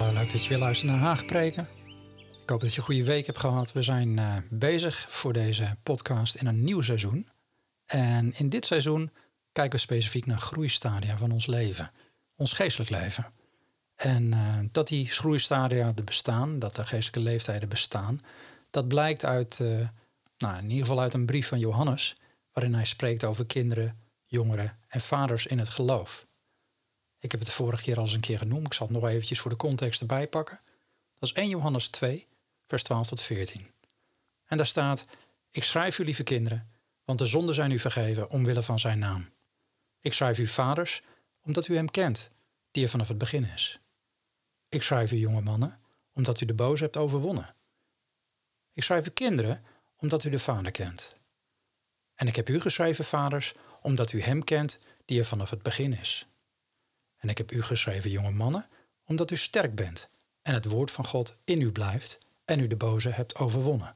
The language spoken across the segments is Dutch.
Leuk dat je weer luistert naar Haagpreken. Ik hoop dat je een goede week hebt gehad. We zijn uh, bezig voor deze podcast in een nieuw seizoen. En in dit seizoen kijken we specifiek naar groeistadia van ons leven, ons geestelijk leven. En uh, dat die groeistadia er bestaan, dat er geestelijke leeftijden bestaan, dat blijkt uit, uh, nou, in ieder geval uit een brief van Johannes, waarin hij spreekt over kinderen, jongeren en vaders in het geloof. Ik heb het de vorige keer al eens een keer genoemd. Ik zal het nog eventjes voor de context erbij pakken. Dat is 1 Johannes 2, vers 12 tot 14. En daar staat: Ik schrijf u, lieve kinderen, want de zonden zijn u vergeven omwille van zijn naam. Ik schrijf u vaders, omdat u hem kent, die er vanaf het begin is. Ik schrijf u jonge mannen, omdat u de boze hebt overwonnen. Ik schrijf u kinderen, omdat u de Vader kent. En ik heb u geschreven, vaders, omdat u hem kent, die er vanaf het begin is. En ik heb u geschreven, jonge mannen, omdat u sterk bent en het woord van God in u blijft en u de boze hebt overwonnen.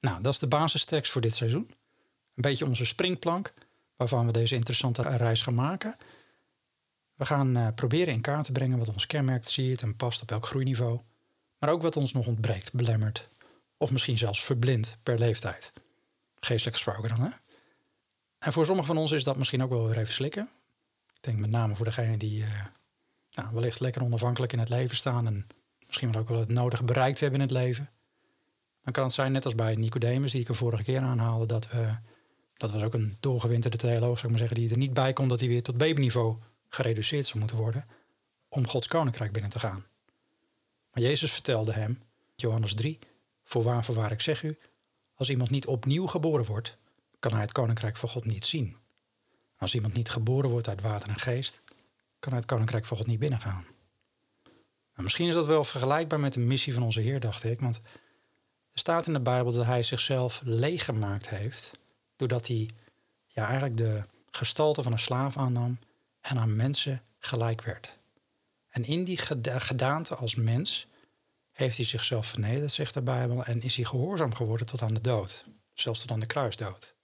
Nou, dat is de basistekst voor dit seizoen. Een beetje onze springplank waarvan we deze interessante reis gaan maken. We gaan uh, proberen in kaart te brengen wat ons kenmerkt, ziet en past op elk groeiniveau. Maar ook wat ons nog ontbreekt, belemmert of misschien zelfs verblindt per leeftijd. Geestelijk gesproken dan, hè? En voor sommigen van ons is dat misschien ook wel weer even slikken. Denk met name voor degenen die uh, nou, wellicht lekker onafhankelijk in het leven staan en misschien wel ook wel het nodige bereikt hebben in het leven. Dan kan het zijn, net als bij Nicodemus, die ik er vorige keer aanhaalde, dat we, dat was ook een doorgewinterde theoloog, zou ik maar zeggen, die er niet bij kon dat hij weer tot babyniveau gereduceerd zou moeten worden om Gods koninkrijk binnen te gaan. Maar Jezus vertelde hem, Johannes 3, voorwaar, voorwaar, ik zeg u, als iemand niet opnieuw geboren wordt, kan hij het koninkrijk van God niet zien. Als iemand niet geboren wordt uit water en geest, kan hij het koninkrijk van God niet binnengaan. Nou, misschien is dat wel vergelijkbaar met de missie van onze Heer, dacht ik. Want er staat in de Bijbel dat hij zichzelf leeg gemaakt heeft. Doordat hij ja, eigenlijk de gestalte van een slaaf aannam en aan mensen gelijk werd. En in die gedaante als mens heeft hij zichzelf vernederd, zegt de Bijbel, en is hij gehoorzaam geworden tot aan de dood, zelfs tot aan de kruisdood.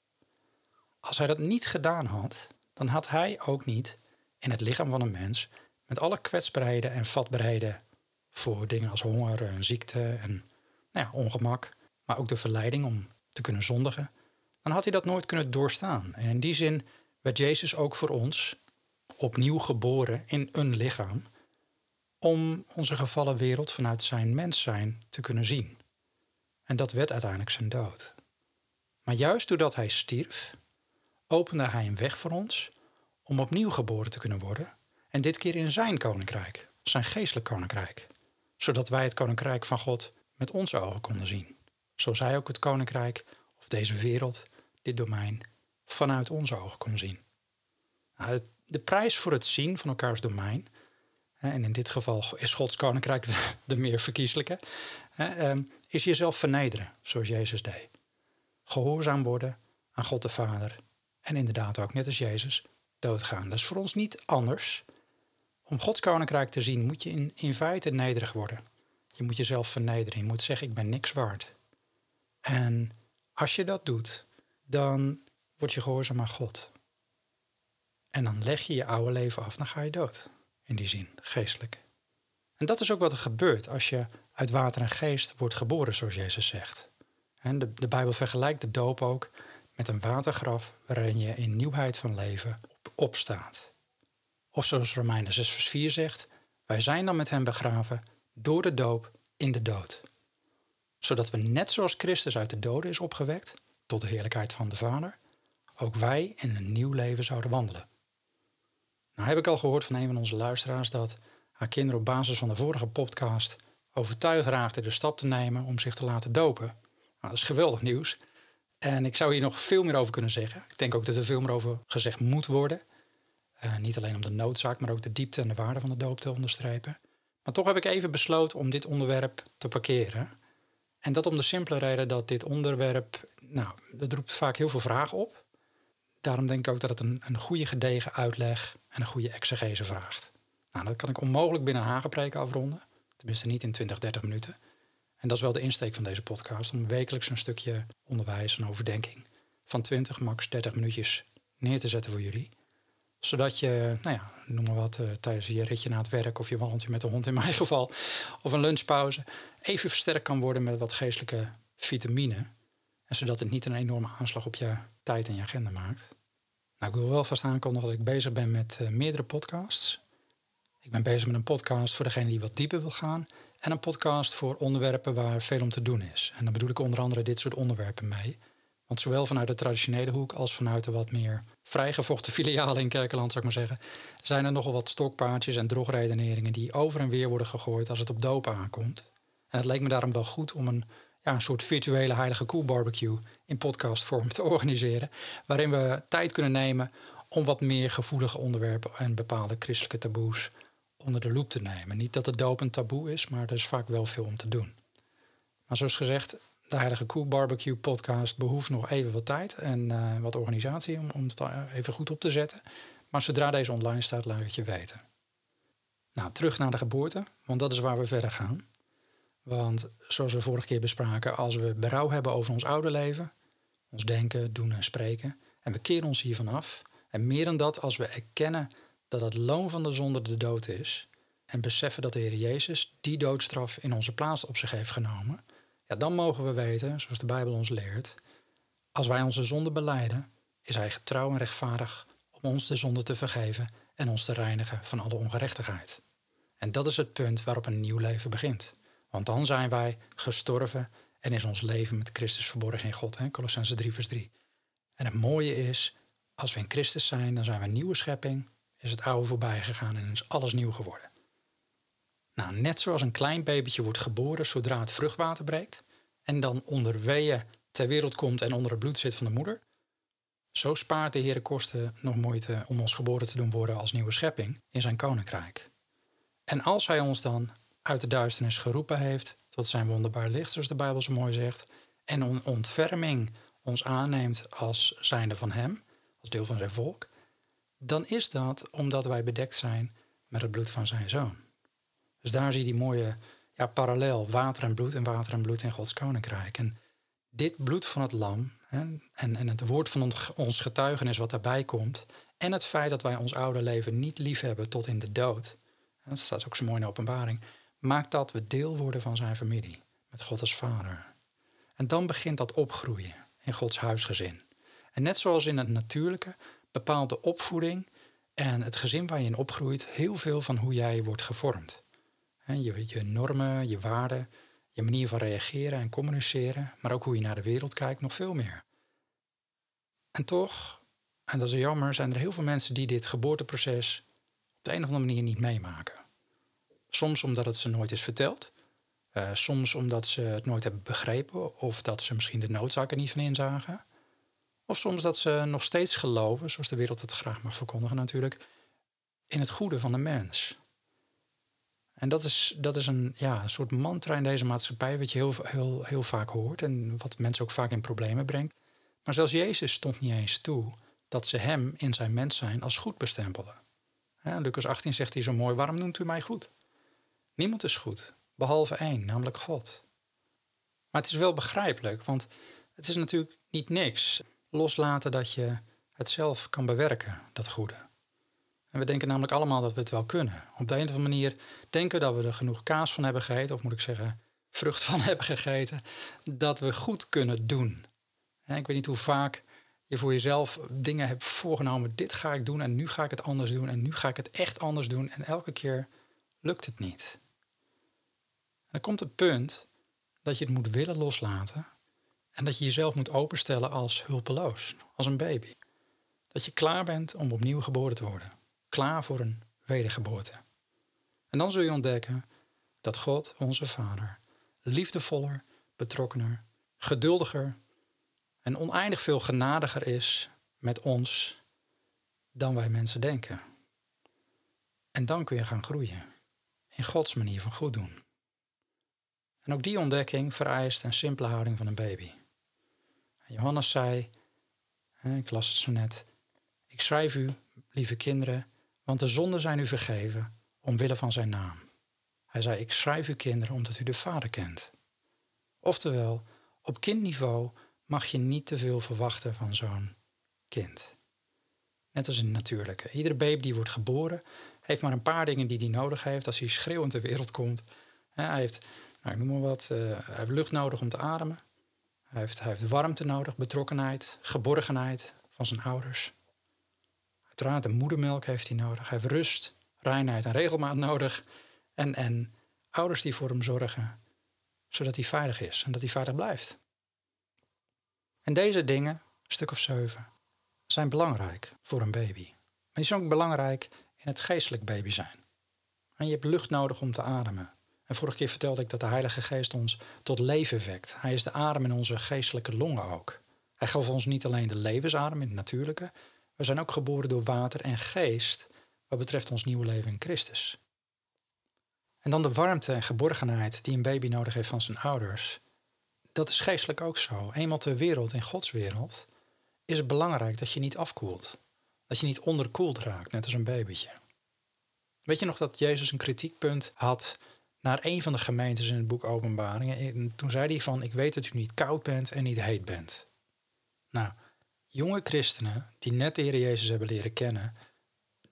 Als hij dat niet gedaan had, dan had hij ook niet in het lichaam van een mens, met alle kwetsbaarheden en vatbaarheden voor dingen als honger en ziekte en nou ja, ongemak, maar ook de verleiding om te kunnen zondigen, dan had hij dat nooit kunnen doorstaan. En in die zin werd Jezus ook voor ons opnieuw geboren in een lichaam, om onze gevallen wereld vanuit zijn mens zijn te kunnen zien. En dat werd uiteindelijk zijn dood. Maar juist doordat hij stierf, opende hij een weg voor ons om opnieuw geboren te kunnen worden. En dit keer in zijn koninkrijk, zijn geestelijk koninkrijk. Zodat wij het koninkrijk van God met onze ogen konden zien. Zoals hij ook het koninkrijk of deze wereld, dit domein, vanuit onze ogen kon zien. Nou, de prijs voor het zien van elkaars domein, en in dit geval is Gods koninkrijk de meer verkiezelijke, ehm, is jezelf vernederen, zoals Jezus deed. Gehoorzaam worden aan God de Vader en inderdaad ook net als Jezus doodgaan. Dat is voor ons niet anders. Om Gods koninkrijk te zien moet je in, in feite nederig worden. Je moet jezelf vernederen. Je moet zeggen, ik ben niks waard. En als je dat doet, dan word je gehoorzaam aan God. En dan leg je je oude leven af, dan ga je dood. In die zin, geestelijk. En dat is ook wat er gebeurt als je uit water en geest wordt geboren, zoals Jezus zegt. En de, de Bijbel vergelijkt de doop ook met een watergraf waarin je in nieuwheid van leven opstaat. Of zoals Romeinen 6 vers 4 zegt, wij zijn dan met hem begraven door de doop in de dood. Zodat we net zoals Christus uit de doden is opgewekt, tot de heerlijkheid van de Vader, ook wij in een nieuw leven zouden wandelen. Nou heb ik al gehoord van een van onze luisteraars dat haar kinderen op basis van de vorige podcast overtuigd raakten de stap te nemen om zich te laten dopen. Nou, dat is geweldig nieuws. En ik zou hier nog veel meer over kunnen zeggen. Ik denk ook dat er veel meer over gezegd moet worden. Uh, niet alleen om de noodzaak, maar ook de diepte en de waarde van de doop te onderstrepen. Maar toch heb ik even besloten om dit onderwerp te parkeren. En dat om de simpele reden dat dit onderwerp, nou, dat roept vaak heel veel vragen op. Daarom denk ik ook dat het een, een goede gedegen uitleg en een goede exegese vraagt. Nou, dat kan ik onmogelijk binnen een afronden. Tenminste niet in 20, 30 minuten. En dat is wel de insteek van deze podcast. Om wekelijks een stukje onderwijs en overdenking van 20, max 30 minuutjes neer te zetten voor jullie. Zodat je, nou ja, noem maar wat, uh, tijdens je ritje naar het werk of je wandeltje met de hond in mijn geval, of een lunchpauze, even versterkt kan worden met wat geestelijke vitamine. En zodat het niet een enorme aanslag op je tijd en je agenda maakt. Nou, ik wil wel vast aankondigen dat ik bezig ben met uh, meerdere podcasts. Ik ben bezig met een podcast voor degene die wat dieper wil gaan. En een podcast voor onderwerpen waar veel om te doen is. En dan bedoel ik onder andere dit soort onderwerpen mee. Want zowel vanuit de traditionele hoek als vanuit de wat meer vrijgevochten filialen in Kerkeland, zou ik maar zeggen, zijn er nogal wat stokpaardjes en drogredeneringen die over en weer worden gegooid als het op dopen aankomt. En het leek me daarom wel goed om een, ja, een soort virtuele heilige koel barbecue in podcastvorm te organiseren, waarin we tijd kunnen nemen om wat meer gevoelige onderwerpen en bepaalde christelijke taboes onder de loep te nemen. Niet dat het doop een taboe is, maar er is vaak wel veel om te doen. Maar zoals gezegd, de Heilige Koe Barbecue podcast behoeft nog even wat tijd en uh, wat organisatie om, om het even goed op te zetten. Maar zodra deze online staat, laat ik het je weten. Nou, terug naar de geboorte, want dat is waar we verder gaan. Want zoals we vorige keer bespraken, als we berouw hebben over ons oude leven, ons denken, doen en spreken, en we keren ons hiervan af, en meer dan dat, als we erkennen dat het loon van de zonde de dood is, en beseffen dat de Heer Jezus die doodstraf in onze plaats op zich heeft genomen, ja, dan mogen we weten, zoals de Bijbel ons leert, als wij onze zonde beleiden, is Hij getrouw en rechtvaardig om ons de zonde te vergeven en ons te reinigen van alle ongerechtigheid. En dat is het punt waarop een nieuw leven begint. Want dan zijn wij gestorven en is ons leven met Christus verborgen in God. Hè? Colossense 3 vers 3. En het mooie is, als we in Christus zijn, dan zijn we een nieuwe schepping, is het oude voorbij gegaan en is alles nieuw geworden. Nou, net zoals een klein babytje wordt geboren zodra het vruchtwater breekt en dan onder weeën ter wereld komt en onder het bloed zit van de moeder, zo spaart de Heer kosten nog moeite om ons geboren te doen worden als nieuwe schepping in zijn koninkrijk. En als hij ons dan uit de duisternis geroepen heeft tot zijn wonderbaar licht, zoals de Bijbel zo mooi zegt, en een ontferming ons aanneemt als zijnde van hem, als deel van zijn volk, dan is dat omdat wij bedekt zijn met het bloed van zijn zoon. Dus daar zie je die mooie ja, parallel water en bloed en water en bloed in Gods koninkrijk. En dit bloed van het lam hè, en, en het woord van ons getuigenis wat daarbij komt, en het feit dat wij ons oude leven niet lief hebben tot in de dood, dat staat ook zo mooi in de openbaring, maakt dat we deel worden van zijn familie, met God als vader. En dan begint dat opgroeien in Gods huisgezin. En net zoals in het natuurlijke bepaalt de opvoeding en het gezin waar je in opgroeit heel veel van hoe jij wordt gevormd. Je, je normen, je waarden, je manier van reageren en communiceren, maar ook hoe je naar de wereld kijkt, nog veel meer. En toch, en dat is jammer, zijn er heel veel mensen die dit geboorteproces op de een of andere manier niet meemaken. Soms omdat het ze nooit is verteld, uh, soms omdat ze het nooit hebben begrepen of dat ze misschien de noodzaak er niet van inzagen. Of soms dat ze nog steeds geloven, zoals de wereld het graag mag verkondigen natuurlijk, in het goede van de mens. En dat is, dat is een, ja, een soort mantra in deze maatschappij, wat je heel, heel, heel vaak hoort en wat mensen ook vaak in problemen brengt. Maar zelfs Jezus stond niet eens toe dat ze hem in zijn mens zijn als goed bestempelden. Ja, Lucas 18 zegt hij zo mooi: Waarom noemt u mij goed? Niemand is goed, behalve één, namelijk God. Maar het is wel begrijpelijk, want het is natuurlijk niet niks loslaten dat je het zelf kan bewerken, dat goede. En we denken namelijk allemaal dat we het wel kunnen. Op de een of andere manier denken dat we er genoeg kaas van hebben gegeten, of moet ik zeggen, vrucht van hebben gegeten, dat we goed kunnen doen. Ik weet niet hoe vaak je voor jezelf dingen hebt voorgenomen. Dit ga ik doen en nu ga ik het anders doen en nu ga ik het echt anders doen. En elke keer lukt het niet. Dan komt het punt dat je het moet willen loslaten en dat je jezelf moet openstellen als hulpeloos, als een baby. Dat je klaar bent om opnieuw geboren te worden klaar voor een wedergeboorte. En dan zul je ontdekken dat God, onze Vader, liefdevoller, betrokkener, geduldiger en oneindig veel genadiger is met ons dan wij mensen denken. En dan kun je gaan groeien in Gods manier van goed doen. En ook die ontdekking vereist een simpele houding van een baby. Johannes zei, ik las het zo net, ik schrijf u, lieve kinderen, want de zonden zijn u vergeven omwille van zijn naam. Hij zei, ik schrijf u kinderen omdat u de Vader kent. Oftewel, op kindniveau mag je niet te veel verwachten van zo'n kind. Net als een natuurlijke. Iedere baby die wordt geboren heeft maar een paar dingen die hij nodig heeft als hij schreeuwend ter wereld komt. Hij heeft, nou, ik noem maar wat, uh, hij heeft lucht nodig om te ademen. Hij heeft, hij heeft warmte nodig, betrokkenheid, geborgenheid van zijn ouders. Uiteraard de moedermelk heeft hij nodig. Hij heeft rust, reinheid en regelmaat nodig. En, en ouders die voor hem zorgen, zodat hij veilig is en dat hij veilig blijft. En deze dingen, een stuk of zeven, zijn belangrijk voor een baby. Maar die zijn ook belangrijk in het geestelijk baby zijn. En je hebt lucht nodig om te ademen. En vorige keer vertelde ik dat de Heilige Geest ons tot leven wekt. Hij is de adem in onze geestelijke longen ook. Hij gaf ons niet alleen de levensadem in het natuurlijke. We zijn ook geboren door water en geest wat betreft ons nieuwe leven in Christus. En dan de warmte en geborgenheid die een baby nodig heeft van zijn ouders. Dat is geestelijk ook zo. Eenmaal ter wereld, in Gods wereld, is het belangrijk dat je niet afkoelt. Dat je niet onderkoeld raakt, net als een babytje. Weet je nog dat Jezus een kritiekpunt had naar een van de gemeentes in het boek Openbaringen? En toen zei hij van, ik weet dat u niet koud bent en niet heet bent. Nou, jonge christenen die net de Heer Jezus hebben leren kennen,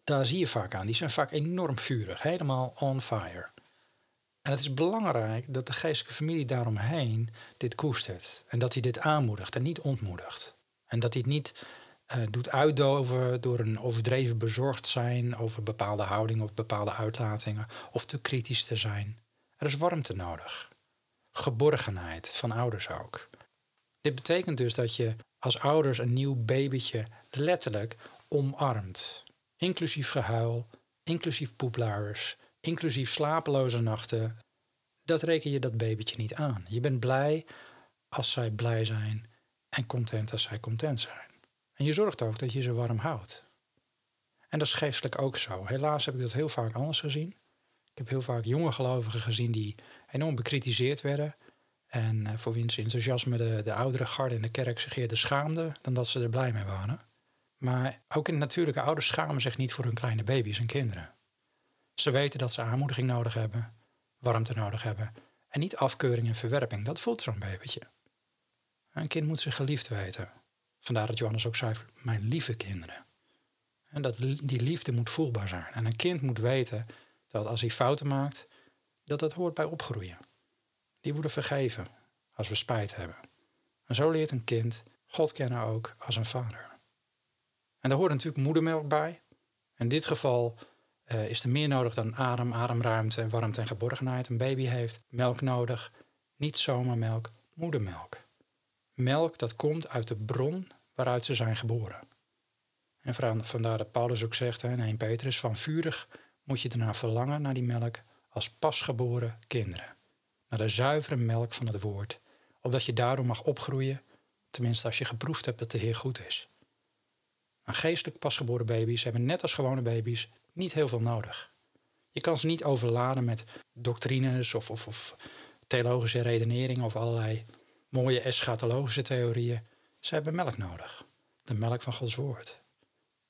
daar zie je vaak aan. Die zijn vaak enorm vurig, helemaal on fire. En het is belangrijk dat de geestelijke familie daaromheen dit koestert. En dat hij dit aanmoedigt en niet ontmoedigt. En dat hij het niet uh, doet uitdoven door een overdreven bezorgd zijn over bepaalde houdingen of bepaalde uitlatingen. Of te kritisch te zijn. Er is warmte nodig. Geborgenheid van ouders ook. Dit betekent dus dat je als ouders een nieuw babytje letterlijk omarmt. Inclusief gehuil, inclusief poepluiers, inclusief slapeloze nachten. Dat reken je dat babytje niet aan. Je bent blij als zij blij zijn en content als zij content zijn. En je zorgt ook dat je ze warm houdt. En dat is geestelijk ook zo. Helaas heb ik dat heel vaak anders gezien. Ik heb heel vaak jonge gelovigen gezien die enorm bekritiseerd werden. En uh, voor wiens enthousiasme de, de oudere garde in de kerk zich eerder schaamde dan dat ze er blij mee waren. Maar ook in natuurlijke ouders schamen zich niet voor hun kleine baby's en kinderen. Ze weten dat ze aanmoediging nodig hebben, warmte nodig hebben en niet afkeuring en verwerping. Dat voelt zo'n babytje. Een kind moet zich geliefd weten. Vandaar dat Johannes ook zei, mijn lieve kinderen. En dat die liefde moet voelbaar zijn. En een kind moet weten dat als hij fouten maakt, dat dat hoort bij opgroeien. Die worden vergeven als we spijt hebben. En zo leert een kind God kennen ook als een vader. En daar hoort natuurlijk moedermelk bij. In dit geval uh, is er meer nodig dan adem, ademruimte en warmte en geborgenheid. Een baby heeft melk nodig, niet zomaar melk, moedermelk. Melk dat komt uit de bron waaruit ze zijn geboren. En vandaar dat Paulus ook zegt in 1 Petrus, van vurig moet je ernaar verlangen naar die melk als pasgeboren kinderen. Naar de zuivere melk van het woord, opdat je daardoor mag opgroeien, tenminste als je geproefd hebt dat de Heer goed is. Maar geestelijk pasgeboren baby's hebben net als gewone baby's niet heel veel nodig. Je kan ze niet overladen met doctrines of, of, of theologische redeneringen of allerlei mooie eschatologische theorieën. Ze hebben melk nodig. De melk van Gods woord.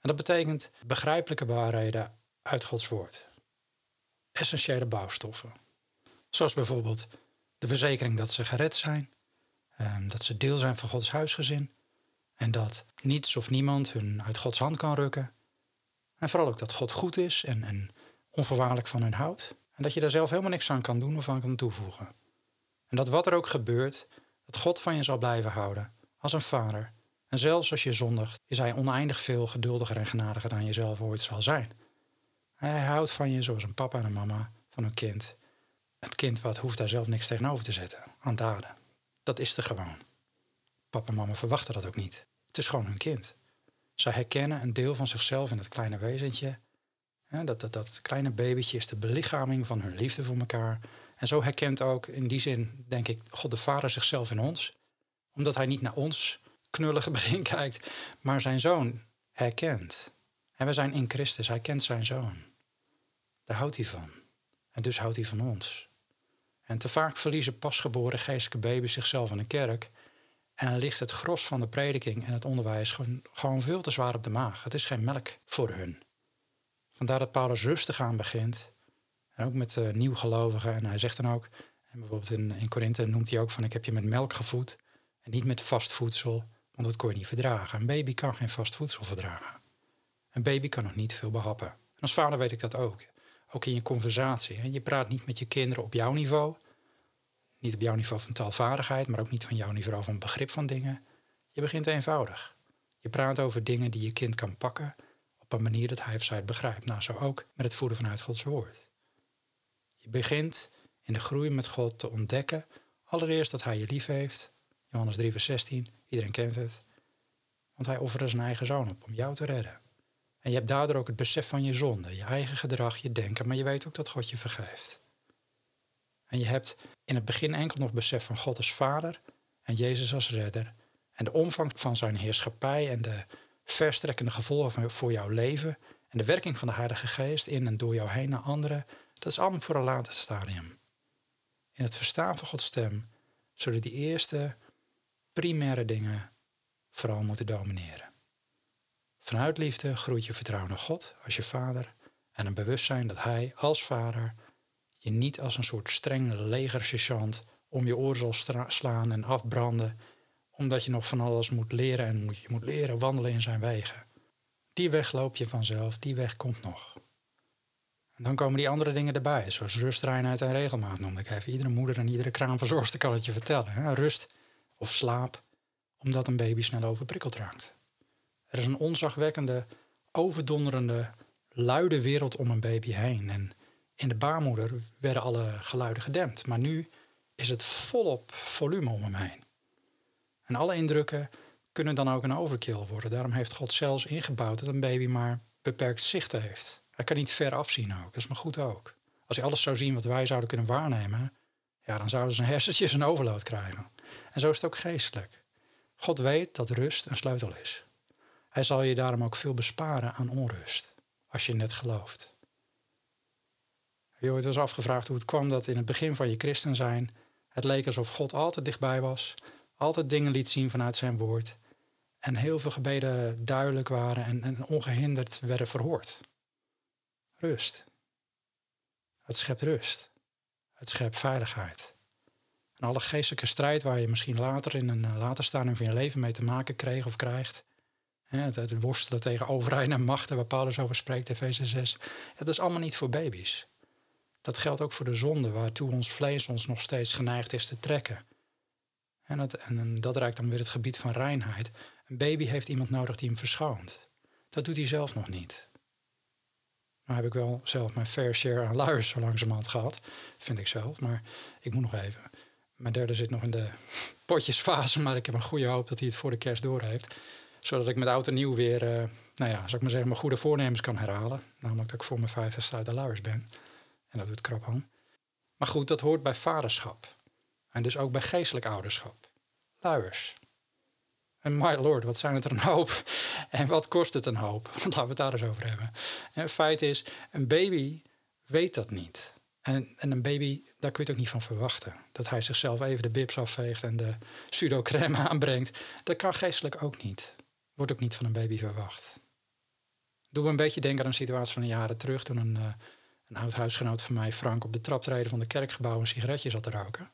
En dat betekent begrijpelijke waarheden uit Gods woord. Essentiële bouwstoffen. Zoals bijvoorbeeld de verzekering dat ze gered zijn, ehm, dat ze deel zijn van Gods huisgezin en dat niets of niemand hun uit Gods hand kan rukken. En vooral ook dat God goed is en, en onvoorwaardelijk van hun houdt. En dat je daar zelf helemaal niks aan kan doen of aan kan toevoegen. En dat wat er ook gebeurt, dat God van je zal blijven houden als een vader. En zelfs als je zondigt, is hij oneindig veel geduldiger en genadiger dan je zelf ooit zal zijn. Hij houdt van je zoals een papa en een mama van een kind. Het kind wat hoeft daar zelf niks tegenover te zetten aan daden. Dat is er gewoon. Papa en mama verwachten dat ook niet. Het is gewoon hun kind. Zij herkennen een deel van zichzelf in het kleine wezentje. Dat, dat, dat kleine babytje is de belichaming van hun liefde voor elkaar. En zo herkent ook in die zin, denk ik, God de Vader zichzelf in ons. Omdat hij niet naar ons knullige begin kijkt, maar zijn zoon herkent. En we zijn in Christus, hij kent zijn zoon. Daar houdt hij van. En dus houdt hij van ons. En te vaak verliezen pasgeboren geestelijke baby's zichzelf in de kerk. En ligt het gros van de prediking en het onderwijs gewoon, gewoon veel te zwaar op de maag. Het is geen melk voor hun. Vandaar dat Paulus rustig aan begint. En ook met uh, nieuwgelovigen. En hij zegt dan ook, en bijvoorbeeld in, in Korinthe noemt hij ook van ik heb je met melk gevoed. Niet met vast voedsel, want dat kon je niet verdragen. Een baby kan geen vast voedsel verdragen. Een baby kan nog niet veel behappen. En als vader weet ik dat ook. Ook in je conversatie. Je praat niet met je kinderen op jouw niveau. Niet op jouw niveau van taalvaardigheid, maar ook niet van jouw niveau van begrip van dingen. Je begint eenvoudig. Je praat over dingen die je kind kan pakken op een manier dat hij of zij het begrijpt. Nou, zo ook met het voeden vanuit Gods woord. Je begint in de groei met God te ontdekken, allereerst dat hij je lief heeft. Johannes 3, vers 16, iedereen kent het. Want hij offerde zijn eigen zoon op om jou te redden. En je hebt daardoor ook het besef van je zonde, je eigen gedrag, je denken, maar je weet ook dat God je vergeeft. En je hebt in het begin enkel nog besef van God als Vader en Jezus als Redder. En de omvang van zijn heerschappij en de verstrekkende gevolgen voor jouw leven en de werking van de Heilige Geest in en door jou heen naar anderen, dat is allemaal voor een later stadium. In het verstaan van Gods stem zullen die eerste primaire dingen vooral moeten domineren. Vanuit liefde groeit je vertrouwen naar God als je vader en een bewustzijn dat Hij als vader je niet als een soort streng legersergeant om je oor zal slaan en afbranden, omdat je nog van alles moet leren en je moet leren wandelen in zijn wegen. Die weg loop je vanzelf, die weg komt nog. En dan komen die andere dingen erbij, zoals rust, reinheid en regelmaat noemde ik even. Iedere moeder en iedere kraamverzorgster kan het je vertellen. Hè? Rust of slaap, omdat een baby snel overprikkeld raakt. Er is een onzagwekkende, overdonderende, luide wereld om een baby heen. En in de baarmoeder werden alle geluiden gedempt. Maar nu is het volop volume om hem heen. En alle indrukken kunnen dan ook een overkill worden. Daarom heeft God zelfs ingebouwd dat een baby maar beperkt zicht heeft. Hij kan niet ver afzien ook. Dat is maar goed ook. Als hij alles zou zien wat wij zouden kunnen waarnemen, ja, dan zouden zijn hersentjes een overload krijgen. En zo is het ook geestelijk. God weet dat rust een sleutel is. Hij zal je daarom ook veel besparen aan onrust, als je net gelooft. Je ooit eens afgevraagd hoe het kwam dat in het begin van je christen zijn het leek alsof God altijd dichtbij was, altijd dingen liet zien vanuit zijn woord en heel veel gebeden duidelijk waren en, en ongehinderd werden verhoord? Rust. Het schept rust. Het schept veiligheid. En alle geestelijke strijd waar je misschien later in een eh, later stadium van je leven mee te maken kreeg of krijgt. het, worstelen tegen overheid en machten waar Paulus over spreekt, Efeze 6. Dat is allemaal niet voor baby's. Dat geldt ook voor de zonde, waartoe ons vlees ons nog steeds geneigd is te trekken. En dat, en dat raakt dan weer het gebied van reinheid. Een baby heeft iemand nodig die hem verschoont. Dat doet hij zelf nog niet. Nou heb ik wel zelf mijn fair share aan luiers zo langzamerhand gehad. Vind ik zelf. Maar ik moet nog even. Mijn derde zit nog in de potjesfase. Maar ik heb een goede hoop dat hij het voor de kerst door heeft. Zodat ik met oud en nieuw weer, uh, nou ja, zou ik maar zeggen, mijn goede voornemens kan herhalen. Namelijk dat ik voor mijn vijftigste uit de luiers ben. En dat doet krap aan. Maar goed, dat hoort bij vaderschap. En dus ook bij geestelijk ouderschap. Luiers. En my lord, wat zijn het er een hoop? En wat kost het een hoop? Laten we het daar eens over hebben. En het feit is, een baby weet dat niet. En, en een baby, daar kun je het ook niet van verwachten. Dat hij zichzelf even de bibs afveegt en de pseudocrème aanbrengt. Dat kan geestelijk ook niet. Wordt ook niet van een baby verwacht. Doe me een beetje denken aan een situatie van een jaren terug... toen een, uh, een oud huisgenoot van mij, Frank, op de traptreden van de kerkgebouw... een sigaretje zat te roken.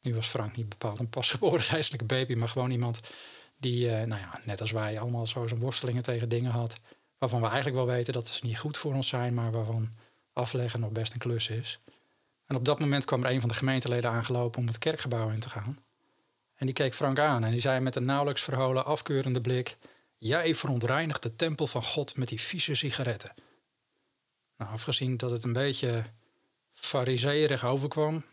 Nu was Frank niet bepaald een pasgeboren geestelijke baby... maar gewoon iemand die, uh, nou ja, net als wij, allemaal zo zijn worstelingen tegen dingen had. Waarvan we eigenlijk wel weten dat ze niet goed voor ons zijn, maar waarvan afleggen nog best een klus is. En op dat moment kwam er een van de gemeenteleden aangelopen om het kerkgebouw in te gaan. En die keek Frank aan en die zei met een nauwelijks verholen afkeurende blik: Jij verontreinigt de tempel van God met die vieze sigaretten. Nou, afgezien dat het een beetje fariseerig overkwam,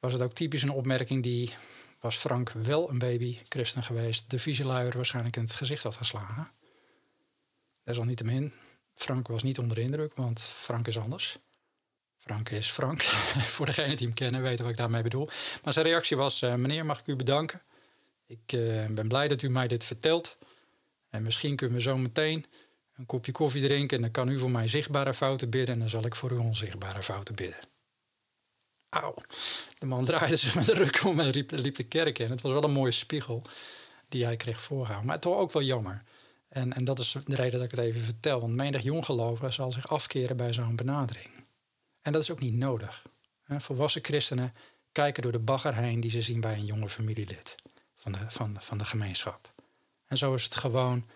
was het ook typisch een opmerking die was Frank wel een baby christen geweest, de vieze luier waarschijnlijk in het gezicht had geslagen. Desalniettemin, Frank was niet onder de indruk, want Frank is anders. Frank is Frank. Voor degenen die hem kennen weten wat ik daarmee bedoel. Maar zijn reactie was, uh, meneer mag ik u bedanken. Ik uh, ben blij dat u mij dit vertelt. En misschien kunnen we zo meteen een kopje koffie drinken en dan kan u voor mij zichtbare fouten bidden en dan zal ik voor u onzichtbare fouten bidden. Auw. De man draaide zich met de ruk om en riep, liep de kerk in. Het was wel een mooie spiegel die hij kreeg voorgehouden. Maar toch ook wel jammer. En, en dat is de reden dat ik het even vertel. Want menig jonggelovige zal zich afkeren bij zo'n benadering. En dat is ook niet nodig. Volwassen christenen kijken door de bagger heen die ze zien bij een jonge familielid van de, van, van de gemeenschap. En zo is het gewoon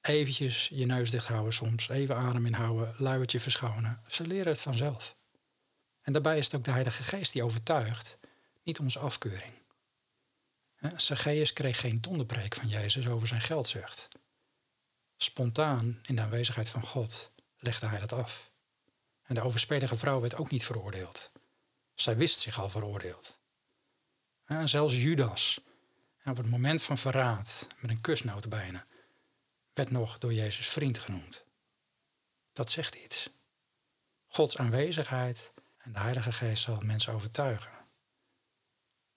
eventjes je neus dicht houden soms, even adem inhouden, luiertje verschonen. Ze leren het vanzelf. En daarbij is het ook de Heilige Geest die overtuigt, niet onze afkeuring. Zacchaeus kreeg geen donderpreek van Jezus over zijn geldzucht. Spontaan, in de aanwezigheid van God, legde hij dat af. En de overspelige vrouw werd ook niet veroordeeld. Zij wist zich al veroordeeld. En zelfs Judas, op het moment van verraad, met een kusnoot bijna, werd nog door Jezus vriend genoemd. Dat zegt iets. Gods aanwezigheid en de Heilige Geest zal mensen overtuigen.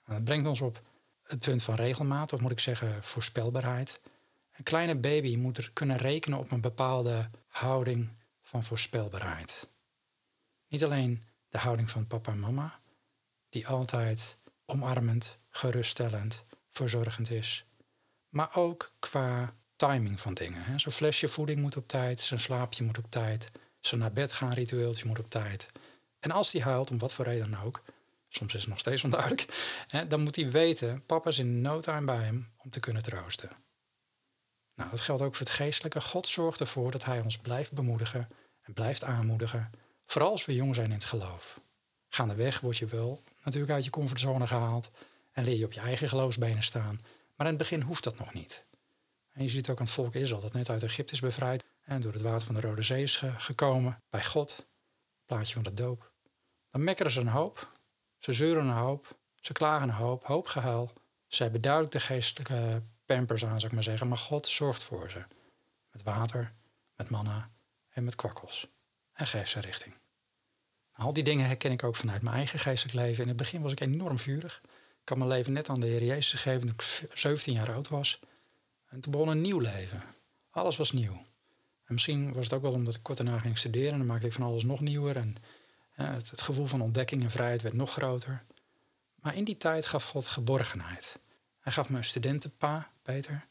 dat brengt ons op het punt van regelmaat, of moet ik zeggen voorspelbaarheid. Een kleine baby moet er kunnen rekenen op een bepaalde houding van voorspelbaarheid. Niet alleen de houding van papa en mama, die altijd omarmend, geruststellend, verzorgend is, maar ook qua timing van dingen. Zo'n flesje voeding moet op tijd, zijn slaapje moet op tijd, zijn naar bed gaan ritueeltje moet op tijd. En als die huilt, om wat voor reden dan ook, soms is het nog steeds onduidelijk, dan moet hij weten, papa is in no time bij hem om te kunnen troosten. Nou, dat geldt ook voor het geestelijke. God zorgt ervoor dat hij ons blijft bemoedigen en blijft aanmoedigen, vooral als we jong zijn in het geloof. Gaandeweg word je wel natuurlijk uit je comfortzone gehaald en leer je op je eigen geloofsbenen staan, maar in het begin hoeft dat nog niet. En je ziet ook aan het volk Israël dat net uit Egypte is bevrijd en door het water van de Rode Zee is gekomen bij God, plaatje van de doop. Dan mekkeren ze een hoop, ze zeuren een hoop, ze klagen een hoop, hoop gehuil. Ze hebben duidelijk de geestelijke pampers aan, zou ik maar zeggen, maar God zorgt voor ze. Met water, met manna en met kwakkels. En geeft ze richting. Al die dingen herken ik ook vanuit mijn eigen geestelijk leven. In het begin was ik enorm vurig. Ik had mijn leven net aan de Heer Jezus gegeven toen ik 17 jaar oud was. En toen begon een nieuw leven. Alles was nieuw. En misschien was het ook wel omdat ik kort daarna ging studeren. En dan maakte ik van alles nog nieuwer. En het, gevoel van ontdekking en vrijheid werd nog groter. Maar in die tijd gaf God geborgenheid. Hij gaf me een studentenpa, Peter,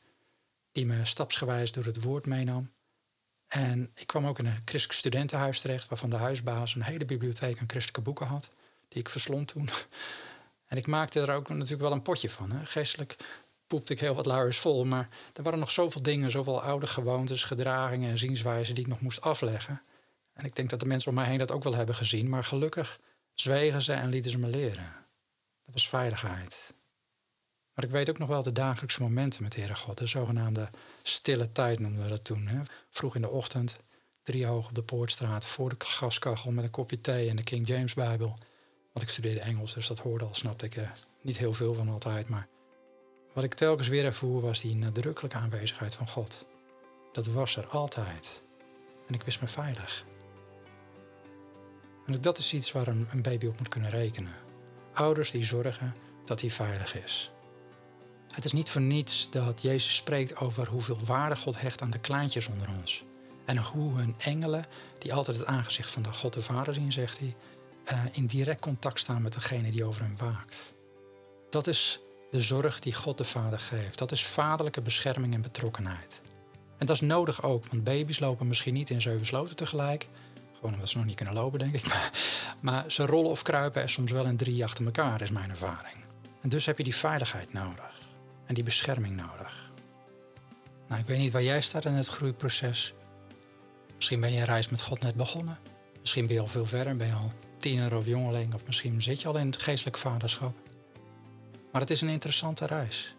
die me stapsgewijs door het woord meenam. En ik kwam ook in een christelijk studentenhuis terecht, waarvan de huisbaas een hele bibliotheek aan christelijke boeken had, die ik verslond toen. En ik maakte er ook natuurlijk wel een potje van. Hè. Geestelijk poepte ik heel wat luiers vol, maar er waren nog zoveel dingen, zoveel oude gewoontes, gedragingen en zienswijzen die ik nog moest afleggen. En ik denk dat de mensen om mij heen dat ook wel hebben gezien, maar gelukkig zwegen ze en lieten ze me leren. Dat was veiligheid. Maar ik weet ook nog wel de dagelijkse momenten met Heere God, de zogenaamde stille tijd noemden we dat toen. Hè? Vroeg in de ochtend, drie hoog op de Poortstraat, voor de gaskachel met een kopje thee en de King James Bijbel. Want ik studeerde Engels, dus dat hoorde al, snapte ik eh, niet heel veel van altijd. Maar wat ik telkens weer ervoer was die nadrukkelijke aanwezigheid van God. Dat was er altijd. En ik wist me veilig. En dat is iets waar een baby op moet kunnen rekenen. Ouders die zorgen dat hij veilig is. Het is niet voor niets dat Jezus spreekt over hoeveel waarde God hecht aan de kleintjes onder ons. En hoe hun engelen, die altijd het aangezicht van de God de Vader zien, zegt hij, eh, in direct contact staan met degene die over hem waakt. Dat is de zorg die God de Vader geeft. Dat is vaderlijke bescherming en betrokkenheid. En dat is nodig ook, want baby's lopen misschien niet in zeven sloten tegelijk. Gewoon omdat ze nog niet kunnen lopen, denk ik. Maar, maar ze rollen of kruipen er soms wel in drie achter elkaar, is mijn ervaring. En dus heb je die veiligheid nodig en die bescherming nodig. Nou, ik weet niet waar jij staat in het groeiproces. Misschien ben je reis met God net begonnen. Misschien ben je al veel verder, ben je al tiener of jongeling, of misschien zit je al in het geestelijk vaderschap. Maar het is een interessante reis.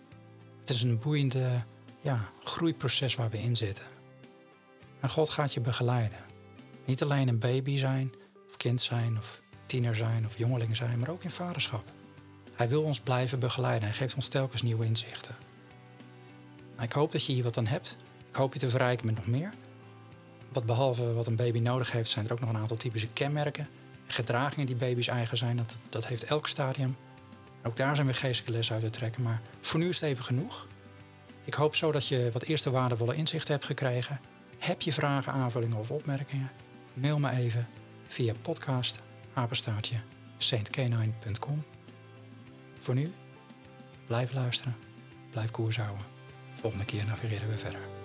Het is een boeiende ja, groeiproces waar we in zitten. En God gaat je begeleiden. Niet alleen een baby zijn, of kind zijn, of tiener zijn, of jongeling zijn, maar ook in vaderschap. Hij wil ons blijven begeleiden en geeft ons telkens nieuwe inzichten. Ik hoop dat je hier wat aan hebt. Ik hoop je te verrijken met nog meer. Wat behalve wat een baby nodig heeft, zijn er ook nog een aantal typische kenmerken en gedragingen die baby's eigen zijn. Dat, dat heeft elk stadium. Ook daar zijn weer geestelijke lessen uit te trekken. Maar voor nu is het even genoeg. Ik hoop zo dat je wat eerste waardevolle inzichten hebt gekregen. Heb je vragen, aanvullingen of opmerkingen? Mail me even via podcast. Voor nu, blijf luisteren, blijf koers houden. Volgende keer navigeren we verder.